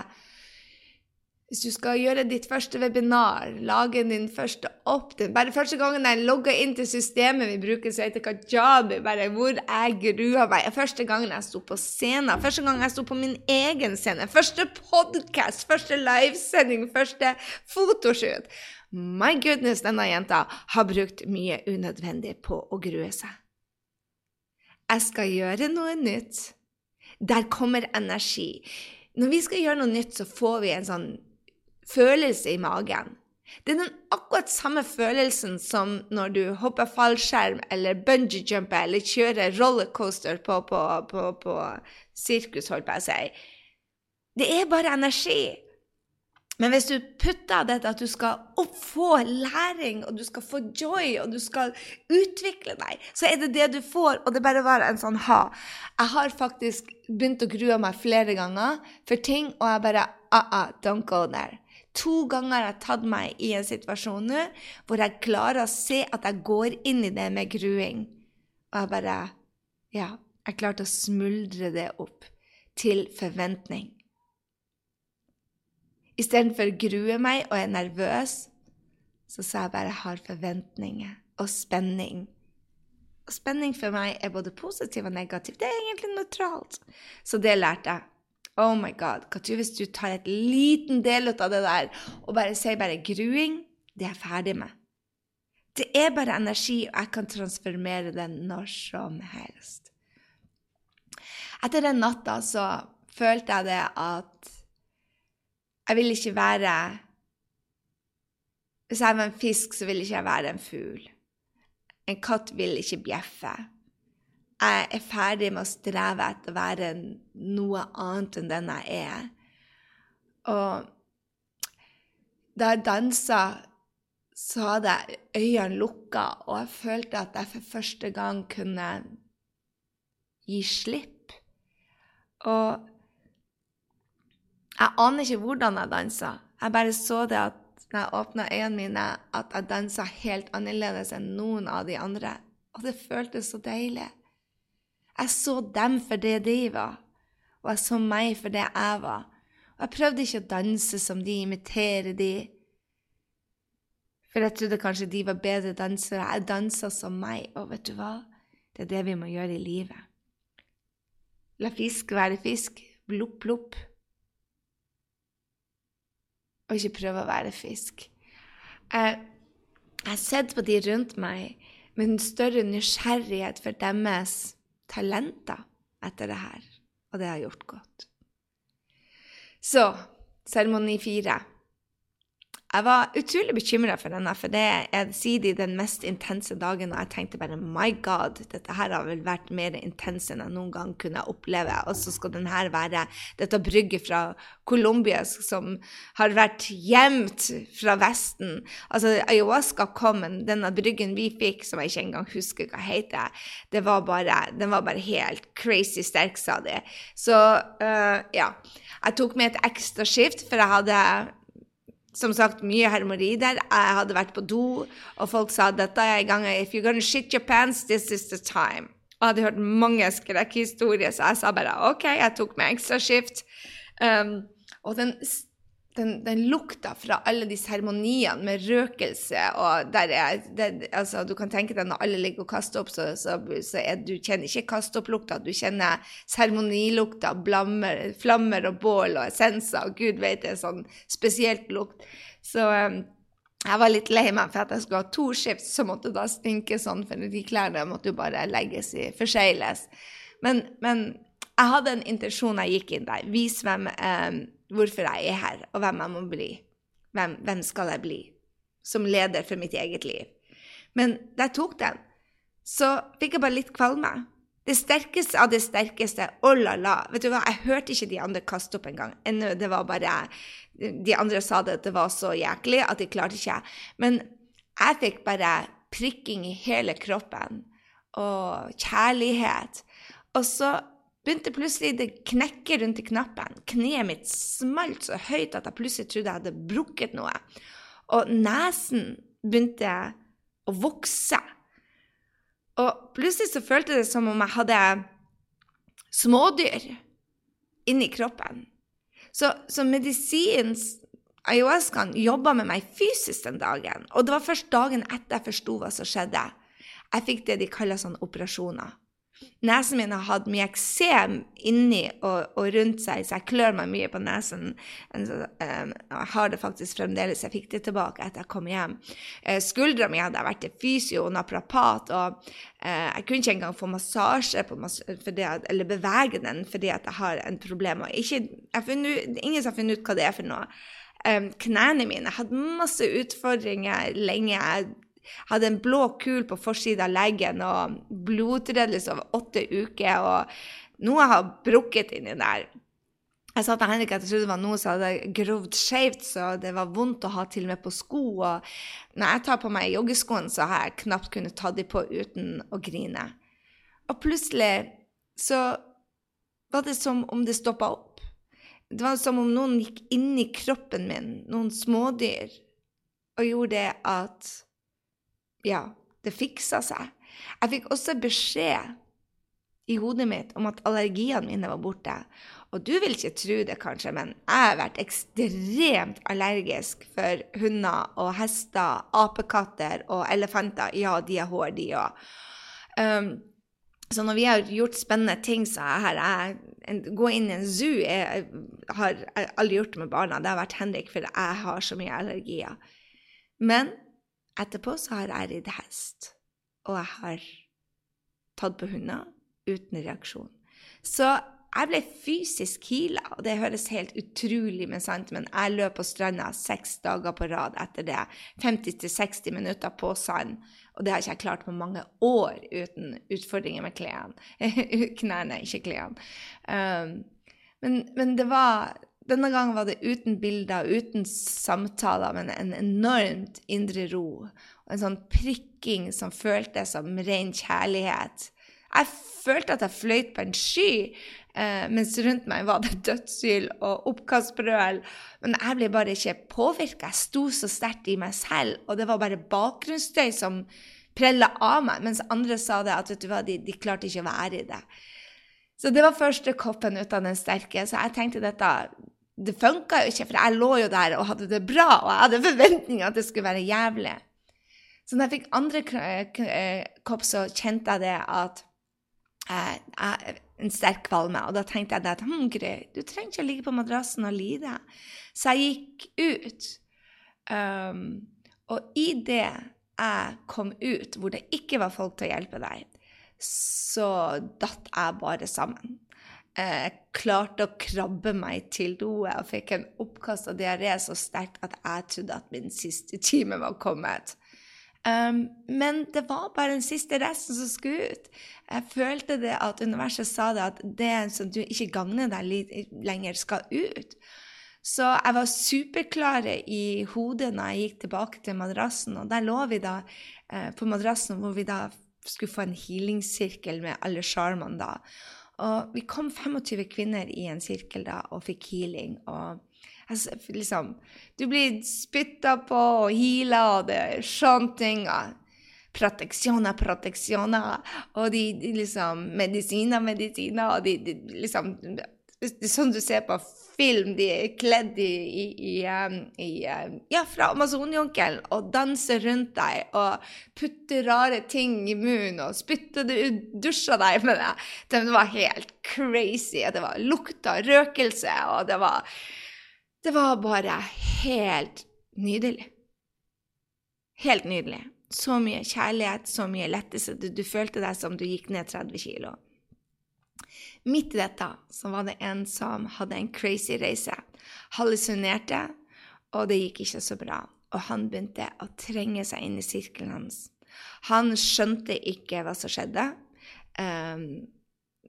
hvis du skal gjøre ditt første webinar, lage din første opt-in Bare første gangen jeg logga inn til systemet vi bruker, så heter Kajabi, bare hvor jeg grua meg. Første gangen jeg sto på scenen, første gangen jeg sto på min egen scene, første podkast, første livesending, første fotoshoot. My goodness, denne jenta har brukt mye unødvendig på å grue seg. Jeg skal gjøre noe nytt. Der kommer energi. Når vi skal gjøre noe nytt, så får vi en sånn følelse i magen. Det er den akkurat samme følelsen som når du hopper fallskjerm eller bungee-jumper eller kjører rollercoaster på, på, på, på sirkus, holdt jeg på å si. Det er bare energi. Men hvis du putter dette at du skal få læring, og du skal få joy, og du skal utvikle deg, så er det det du får, og det bare var en sånn ha. Jeg har faktisk begynt å grue meg flere ganger for ting, og jeg bare ah, ah, don't go there. To ganger har jeg tatt meg i en situasjon nå hvor jeg klarer å se at jeg går inn i det med gruing. Og jeg bare Ja, jeg klarte å smuldre det opp til forventning. Istedenfor å grue meg og er nervøs, så sa jeg bare jeg har forventninger og spenning. Og spenning for meg er både positiv og negativ. Det er egentlig nøytralt. Så det lærte jeg. Oh my god. Hva tror hvis du tar et liten del av det der og bare sier bare gruing? Det er jeg ferdig med. Det er bare energi, og jeg kan transformere den når som helst. Etter den natta så følte jeg det at jeg vil ikke være Hvis jeg var en fisk, så vil ikke jeg være en fugl. En katt vil ikke bjeffe jeg er ferdig med å streve etter å være noe annet enn den jeg er. Og da jeg dansa, så hadde jeg øynene lukka, og jeg følte at jeg for første gang kunne gi slipp. Og jeg aner ikke hvordan jeg dansa. Jeg bare så det at når jeg åpna øynene mine, at jeg dansa helt annerledes enn noen av de andre. Og det føltes så deilig. Jeg så dem for det de var, og jeg så meg for det jeg var. Og jeg prøvde ikke å danse som de, imitere de. For jeg trodde kanskje de var bedre dansere. Jeg dansa som meg, og vet du hva? Det er det vi må gjøre i livet. La fisk være fisk. Blopp, blopp. Og ikke prøve å være fisk. Jeg har sett på de rundt meg med en større nysgjerrighet for deres talenter etter det her, og det har gjort godt. Så seremoni fire. Jeg var utrolig bekymra for denne, for det er siden den mest intense dagen, og jeg tenkte bare my god, dette her har vel vært mer intens enn jeg noen gang kunne oppleve. Og så skal denne være dette brygget fra Colombia som har vært gjemt fra Vesten. Altså, ayahuasca kom, men denne bryggen vi fikk, som jeg ikke engang husker hva heter, det var bare, den var bare helt crazy sterk, sa de. Så uh, ja. Jeg tok med et ekstra skift, for jeg hadde som sagt mye hemoroider. Jeg hadde vært på do, og folk sa dette er i gang. If you're gonna shit your pants, this is the time. Jeg hadde hørt mange skrekkhistorier, så jeg sa bare OK, jeg tok meg ekstraskift. Um, og den den, den, lukta fra alle de seremoniene med røkelse og der er, det, altså, Du kan tenke deg når alle ligger og kaster opp, så, så, så er, du kjenner ikke kaste-opp-lukta, du kjenner seremonilukta, flammer og bål og essenser, og gud vet det er sånn spesielt lukt. Så um, jeg var litt lei meg for at jeg skulle ha to skift, så måtte da stinke sånn, for de klærne måtte jo bare legges i, forsegles. Men, men jeg hadde en intensjon jeg gikk inn der. Vis hvem um, hvorfor jeg er her, og hvem jeg må bli. Hvem, hvem skal jeg bli som leder for mitt eget liv? Men da jeg tok den, så fikk jeg bare litt kvalme. Det sterkeste av det sterkeste, oh la la. Vet du hva, jeg hørte ikke de andre kaste opp engang. Det var bare De andre sa det at det var så jæklig at de klarte ikke. Men jeg fikk bare prikking i hele kroppen og kjærlighet. Og så begynte plutselig det knekke rundt i knappen. Kneet mitt smalt så høyt at jeg plutselig trodde jeg hadde brukket noe. Og nesen begynte å vokse. Og plutselig så følte det som om jeg hadde smådyr inni kroppen. Så, så medisinen, ayahuascaen, jobba med meg fysisk den dagen. Og det var først dagen etter jeg forsto hva som skjedde. Jeg fikk det de kaller sånn operasjoner. Nesen min har hatt mye eksem inni og, og, rundt seg, så jeg klør meg mye på nesen. Jeg har det faktisk fremdeles. Jeg fikk det tilbake etter jeg kom hjem. Eh, skuldra mi hadde jeg vært til fysio og naprapat, og eh, jeg kunne ikke engang få massasje mas det, eller bevege den fordi at jeg har en problem. Ikke, funnet, ingen har funnet ut hva det er for noe. knærne mine hadde masse utfordringer lenge. Jeg hadde en blå kul på forsida av leggen og blodtredelse over åtte uker. Og noe har brukket inni der. Jeg sa til Henrik at jeg trodde det var noe som hadde grovd skjevt, så det var vondt å ha til og med på sko. Og når jeg tar på meg joggeskoene, så har jeg knapt kunnet ta dem på uten å grine. Og plutselig så var det som om det stoppa opp. Det var som om noen gikk inn i kroppen min, noen smådyr, og gjorde det at ja, det fiksa seg. Jeg fikk også beskjed i hodet mitt om at allergiene mine var borte. Og du vil ikke tro det, kanskje, men jeg har vært ekstremt allergisk for hunder og hester, apekatter og elefanter. Ja, de har hår, de òg. Um, så når vi har gjort spennende ting, så har jeg Gå inn i en zoo jeg har jeg aldri gjort det med barna. Det har vært Henrik, for jeg har så mye allergier. Men Etterpå så har jeg ridd hest, og jeg har tatt på hunder uten reaksjon. Så jeg ble fysisk heala, og det høres helt utrolig men sant, men jeg løp på stranda seks dager på rad etter det. 50-60 minutter på sand. Og det har ikke jeg klart på mange år uten utfordringer med klærne. knærne, ikke klærne. Um, men, men det var denne gangen var det uten bilder, uten samtaler, men en enormt indre ro. Og en sånn prikking som føltes som ren kjærlighet. Jeg følte at jeg fløyt på en sky, eh, mens rundt meg var det dødshyl og oppkastbrøl. Men jeg ble bare ikke påvirka. Jeg sto så sterkt i meg selv, og det var bare bakgrunnsstøy som prella av meg, mens andre sa det at vet du hva, de, de klarte ikke å være i det. Så det var første koppen ut av den sterke. Så jeg tenkte dette det funka jo ikke, for jeg lå jo der og hadde det bra, og jeg hadde forventninger at det skulle være jævlig. Så når jeg fikk andre eh, kopp, så kjente jeg det at eh, jeg, en sterk kvalme. Og da tenkte jeg at hm, Gry, du trenger ikke å ligge på madrassen og lide. Så jeg gikk ut. Um, og i det jeg kom ut, hvor det ikke var folk til å hjelpe deg, så datt jeg bare sammen eh, klarte å krabbe meg til doet og fikk en oppkast av diaré så sterkt at jeg trodde at min siste time var kommet. Um, men det var bare den siste resten som skulle ut. Jeg følte det at universet sa det at det som du ikke gagner deg lenger, skal ut. Så jeg var superklare i hodet når jeg gikk tilbake til madrassen. Og der lå vi da eh, på madrassen hvor vi da skulle få en healingssirkel med alle sjarmene. Og vi kom 25 kvinner i en sirkel da og fikk healing. og altså, liksom, Du blir spytta på og heala, og det er sånne ting. Proteksjoner, proteksjoner. Og de, de, liksom Medisiner, medisiner. Og de, de liksom Sånn du ser på film, de er kledd i, i, i, i Ja, fra Amazonjonkelen, og danser rundt deg og putter rare ting i munnen og spytter dusjer deg med det. Det var helt crazy. Det var lukta røkelse, og det var Det var bare helt nydelig. Helt nydelig. Så mye kjærlighet, så mye lettelse. Du, du følte deg som du gikk ned 30 kilo. Midt i dette så var det en som hadde en crazy reise. Hallusinerte, og det gikk ikke så bra. Og han begynte å trenge seg inn i sirkelen hans. Han skjønte ikke hva som skjedde. Um,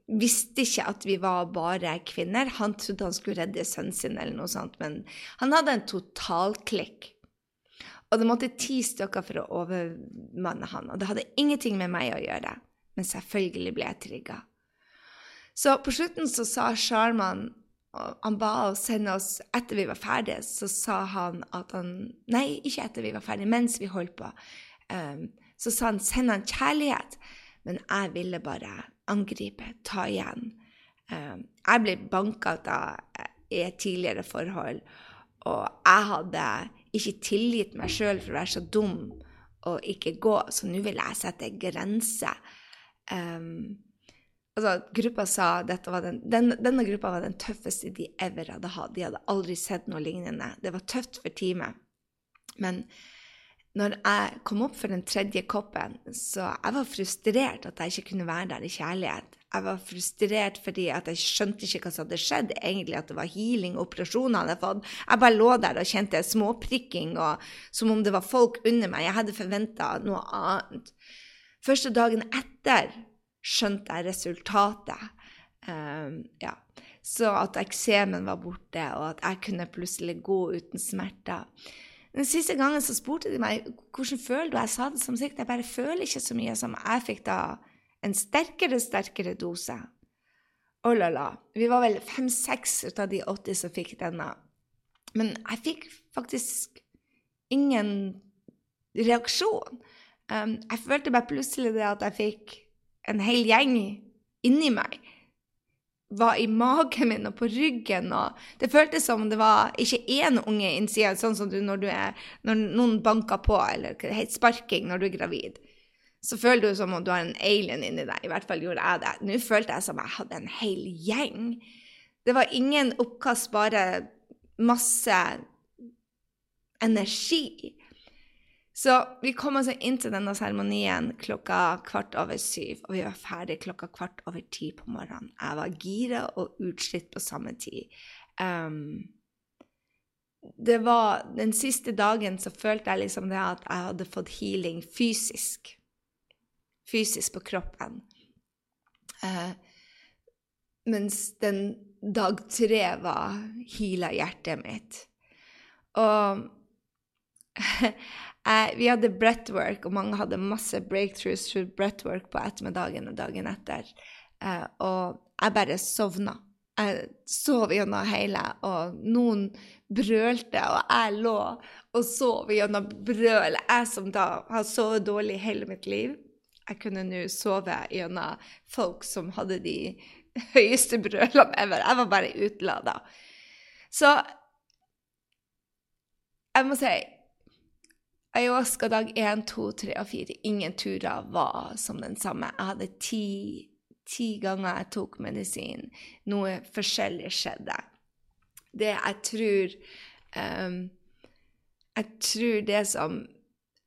visste ikke at vi var bare kvinner. Han trodde han skulle redde sønnen sin, eller noe sånt, men han hadde en totalklikk. Og det måtte ti stykker for å overmanne han, og det hadde ingenting med meg å gjøre. Men selvfølgelig ble jeg trigga. Så på slutten så sa Sharman Han ba oss sende oss etter vi var ferdige, så sa han at han Nei, ikke etter vi var ferdige, mens vi holdt på. Um, så sa han send han kjærlighet. Men jeg ville bare angripe, ta igjen. Um, jeg ble banka da i et tidligere forhold, og jeg hadde ikke tilgitt meg sjøl for å være så dum og ikke gå, så nå vil jeg sette grenser. Um, altså, gruppa sa dette var den, den, denne gruppa var den tøffeste de ever hadde hatt. De hadde aldri sett noe lignende. Det var tøft for teamet. Men når jeg kom opp for den tredje koppen, så jeg var frustrert at jeg ikke kunne være der i kjærlighet. Jeg var frustrert fordi at jeg skjønte ikke hva som hadde skjedd, egentlig at det var healing og operasjoner jeg. Jeg bare lå der og kjente småprikking, og som om det var folk under meg. Jeg hadde forventa noe annet. Første dagen etter skjønte jeg resultatet. Um, ja. Så at eksemen var borte, og at jeg kunne plutselig gå uten smerter. Den siste gangen så spurte de meg hvordan føler du Jeg sa det som sikkert, jeg bare føler ikke så mye som jeg fikk da en sterkere, sterkere dose. Oh la la. Vi var vel fem-seks ut av de 80 som fikk denne. Men jeg fikk faktisk ingen reaksjon. Um, jeg følte bare plutselig det at jeg fikk en hel gjeng inni meg var i magen min og på ryggen. og Det føltes som det var ikke én unge innsida, sånn som du når, du er, når noen banker på, eller sparking når du er gravid. Så føler du som om du har en alien inni deg. I hvert fall gjorde jeg det. Nå følte jeg som jeg hadde en hel gjeng. Det var ingen oppkast, bare masse energi. Så vi kom altså inn til denne seremonien klokka kvart over syv, og vi var ferdig klokka kvart over ti på morgenen. Jeg var gira og utslitt på samme tid. Um, det var Den siste dagen så følte jeg liksom det at jeg hadde fått healing fysisk. Fysisk på kroppen. Uh, mens den dag tre var heala hjertet mitt. Og vi hadde breathwork, og mange hadde masse breakthroughs through breathwork på ettermiddagen og dagen etter. Eh, og jeg bare sovna. Jeg sov gjennom hele, og noen brølte, og jeg lå og sov gjennom brøl. Jeg som da har sovet dårlig hele mitt liv, jeg kunne nå sove gjennom folk som hadde de høyeste brølene ever. Jeg var bare utlada. Så jeg må si Ayahuasca dag én, to, tre og fire. Ingen turer var som den samme. Jeg hadde ti, ti ganger jeg tok medisin. Noe forskjellig skjedde. Det jeg tror um, Jeg tror det som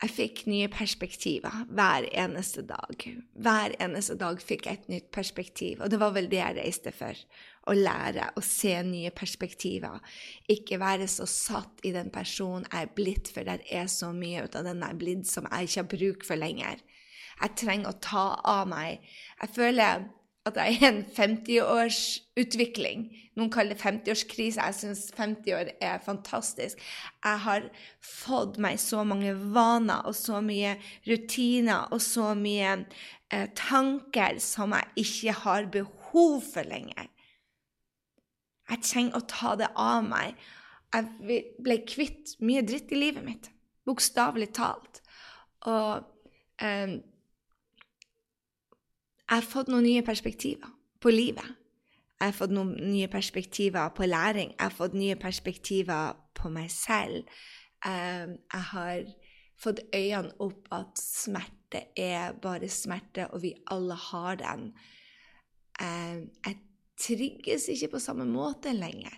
Jeg fikk nye perspektiver hver eneste dag. Hver eneste dag fikk jeg et nytt perspektiv, og det var vel det jeg reiste for å lære å se nye perspektiver. Ikke være så satt i den personen jeg er blitt, for det er så mye ut av den jeg er blitt som jeg ikke har bruk for lenger. Jeg trenger å ta av meg. Jeg føler at jeg er en 50-årsutvikling. Noen kaller det 50-årskrise. Jeg syns 50 år er fantastisk. Jeg har fått meg så mange vaner og så mye rutiner og så mye eh, tanker som jeg ikke har behov for lenger. Jeg trenger å ta det av meg. Jeg ble kvitt mye dritt i livet mitt, bokstavelig talt. Og eh, jeg har fått noen nye perspektiver på livet. Jeg har fått noen nye perspektiver på læring. Jeg har fått nye perspektiver på meg selv. Um, jeg har fått øynene opp at smerte er bare smerte, og vi alle har den. Jeg trygges ikke på samme måte lenger,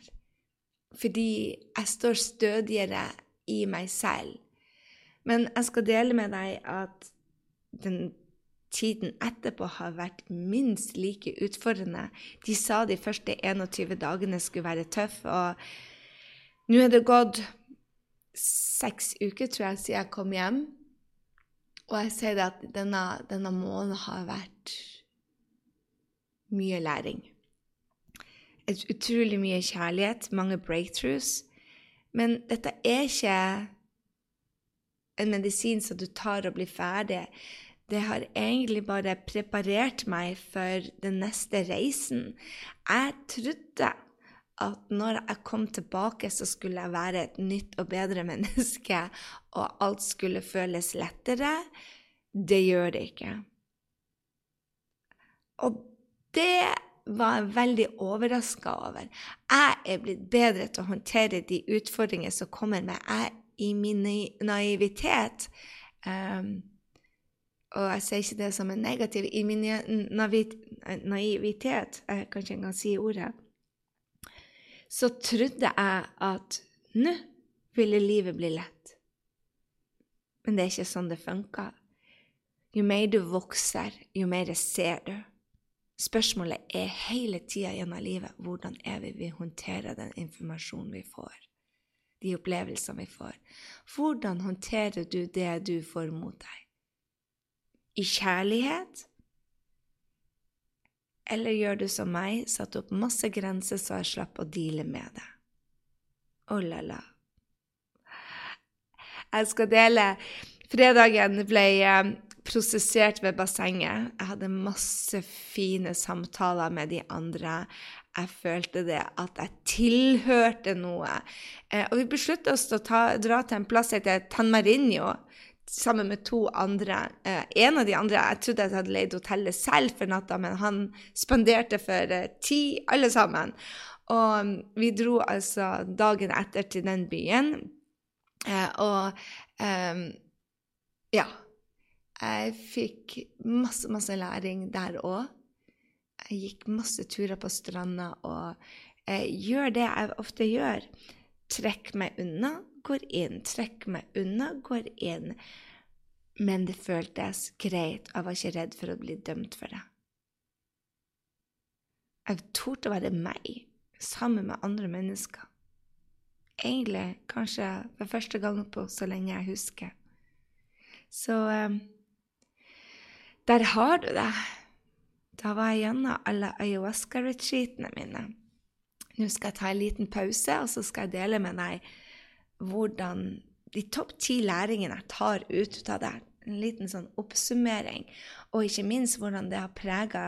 fordi jeg står stødigere i meg selv. Men jeg skal dele med deg at den tiden etterpå har vært minst like utfordrende. De sa de første 21 dagene skulle være tøffe, og nå er det gått seks uker, tror jeg, siden jeg kom hjem. Og jeg sier at denne, denne måneden har vært mye læring. Utrolig mye kjærlighet, mange breakthroughs. Men dette er ikke en medisin som du tar og blir ferdig det har egentlig bare preparert meg for den neste reisen. Jeg trodde at når jeg kom tilbake, så skulle jeg være et nytt og bedre menneske, og alt skulle føles lettere. Det gjør det ikke. Og det var jeg veldig overraska over. Jeg er blitt bedre til å håndtere de utfordringer som kommer med jeg i min naivitet. Um, og jeg sier ikke det som en negativ I min naivitet, jeg kan ikke engang si ordet, så trodde jeg at nå ville livet bli lett. Men det er ikke sånn det funker. Jo mer du vokser, jo mer ser du. Spørsmålet er hele tida gjennom livet hvordan er vi vi håndterer den informasjonen vi får, de opplevelsene vi får. Hvordan håndterer du det du får mot deg? i kjærlighet? Eller gjør du som meg, satt opp masse grenser så jeg slapp å deale med det? Oh la la. Jeg skal dele Fredagen ble eh, prosessert ved bassenget. Jeg hadde masse fine samtaler med de andre. Jeg følte det at jeg tilhørte noe. Eh, og vi besluttet oss til å ta, dra til en plass som heter Tanmarinho sammen med to andre. Eh, en av de andre Jeg trodde jeg hadde leid hotellet selv for natta, men han spanderte for eh, ti, alle sammen. Og um, vi dro altså dagen etter til den byen. Eh, og eh, ja. Jeg fikk masse, masse læring der òg. Jeg gikk masse turer på stranda og eh, gjør det jeg ofte gjør. Trekk meg unna, går inn. Trekk meg unna, går inn. Men det føltes greit, og jeg var ikke redd for å bli dømt for det. Jeg torde å være meg, sammen med andre mennesker. Egentlig kanskje for første gang på så lenge jeg husker. Så um, der har du det. Da var jeg gjennom alle ayahuasca-retreatene mine. Nå skal jeg ta en liten pause, og så skal jeg dele med deg hvordan de topp ti læringene jeg tar ut av det. En liten sånn oppsummering. Og ikke minst hvordan det har prega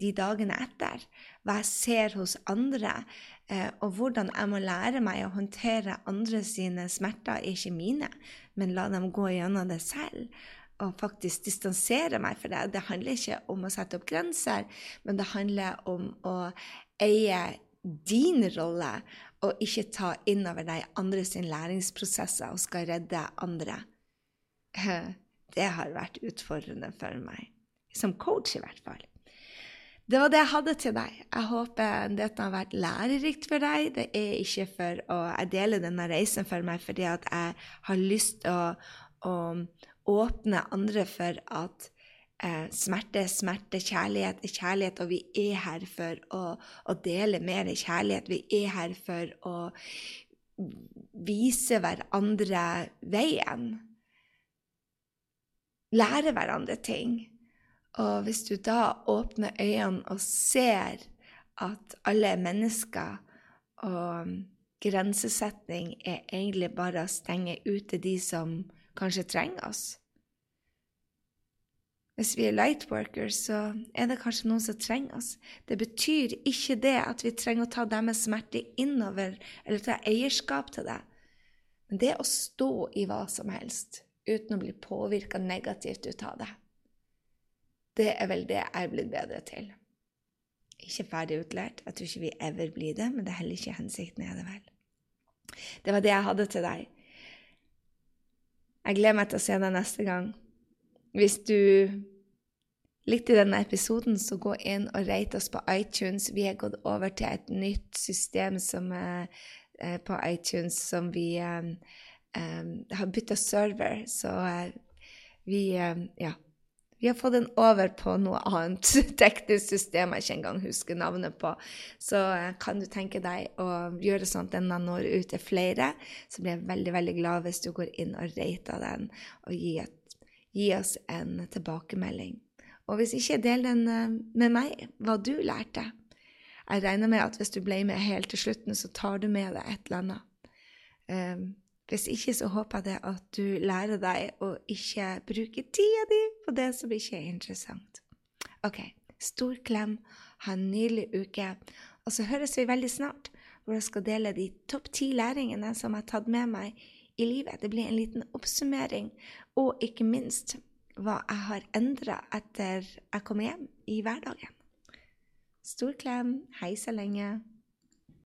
de dagene etter. Hva jeg ser hos andre. Eh, og hvordan jeg må lære meg å håndtere andre sine smerter, ikke mine, men la dem gå gjennom det selv. Og faktisk distansere meg for det. Det handler ikke om å sette opp grenser, men det handler om å eie din rolle og ikke ta innover deg andres læringsprosesser og skal redde andre. Det har vært utfordrende for meg. Som coach, i hvert fall. Det var det jeg hadde til deg. Jeg håper dette har vært lærerikt for deg. Det er ikke for å Jeg deler denne reisen for meg fordi at jeg har lyst til å, å åpne andre for at eh, smerte er smerte, kjærlighet er kjærlighet, og vi er her for å, å dele mer kjærlighet. Vi er her for å vise hverandre veien. Lære hverandre ting. Og hvis du da åpner øynene og ser at alle er mennesker, og grensesetting er egentlig bare å stenge ute de som kanskje trenger oss, hvis vi er lightworkers, så er det kanskje noen som trenger oss. Det betyr ikke det at vi trenger å ta deres smerte innover eller ta eierskap til det. Men det å stå i hva som helst uten å bli påvirka negativt ut av det, det er vel det jeg er blitt bedre til. ikke ferdig utlært. Jeg tror ikke vi ever blir det, men det er heller ikke hensikten, er det vel. Det var det jeg hadde til deg. Jeg gleder meg til å se deg neste gang. Hvis du likte denne episoden, så gå inn og rate oss på iTunes. Vi er gått over til et nytt system som er eh, på iTunes som vi um, um, har bytta server, så uh, vi um, Ja. Vi har fått den over på noe annet teknisk system jeg ikke engang husker navnet på. Så kan du tenke deg å gjøre sånn at den når ut til flere, så blir jeg veldig veldig glad hvis du går inn og rater den og gir, gi oss en tilbakemelding. Og hvis ikke, del den eh, med meg, hva du lærte. Jeg regner med at hvis du ble med helt til slutten, så tar du med deg et eller annet. Um, hvis ikke, så håper jeg det at du lærer deg å ikke bruke tida di på det som ikke er interessant. OK. Stor klem. Ha en nydelig uke. Og så høres vi veldig snart, hvor jeg skal dele de topp ti læringene som jeg har tatt med meg i livet. Det blir en liten oppsummering, og ikke minst hva jeg har endra etter jeg kom hjem i hverdagen. Stor klem. Hei så lenge.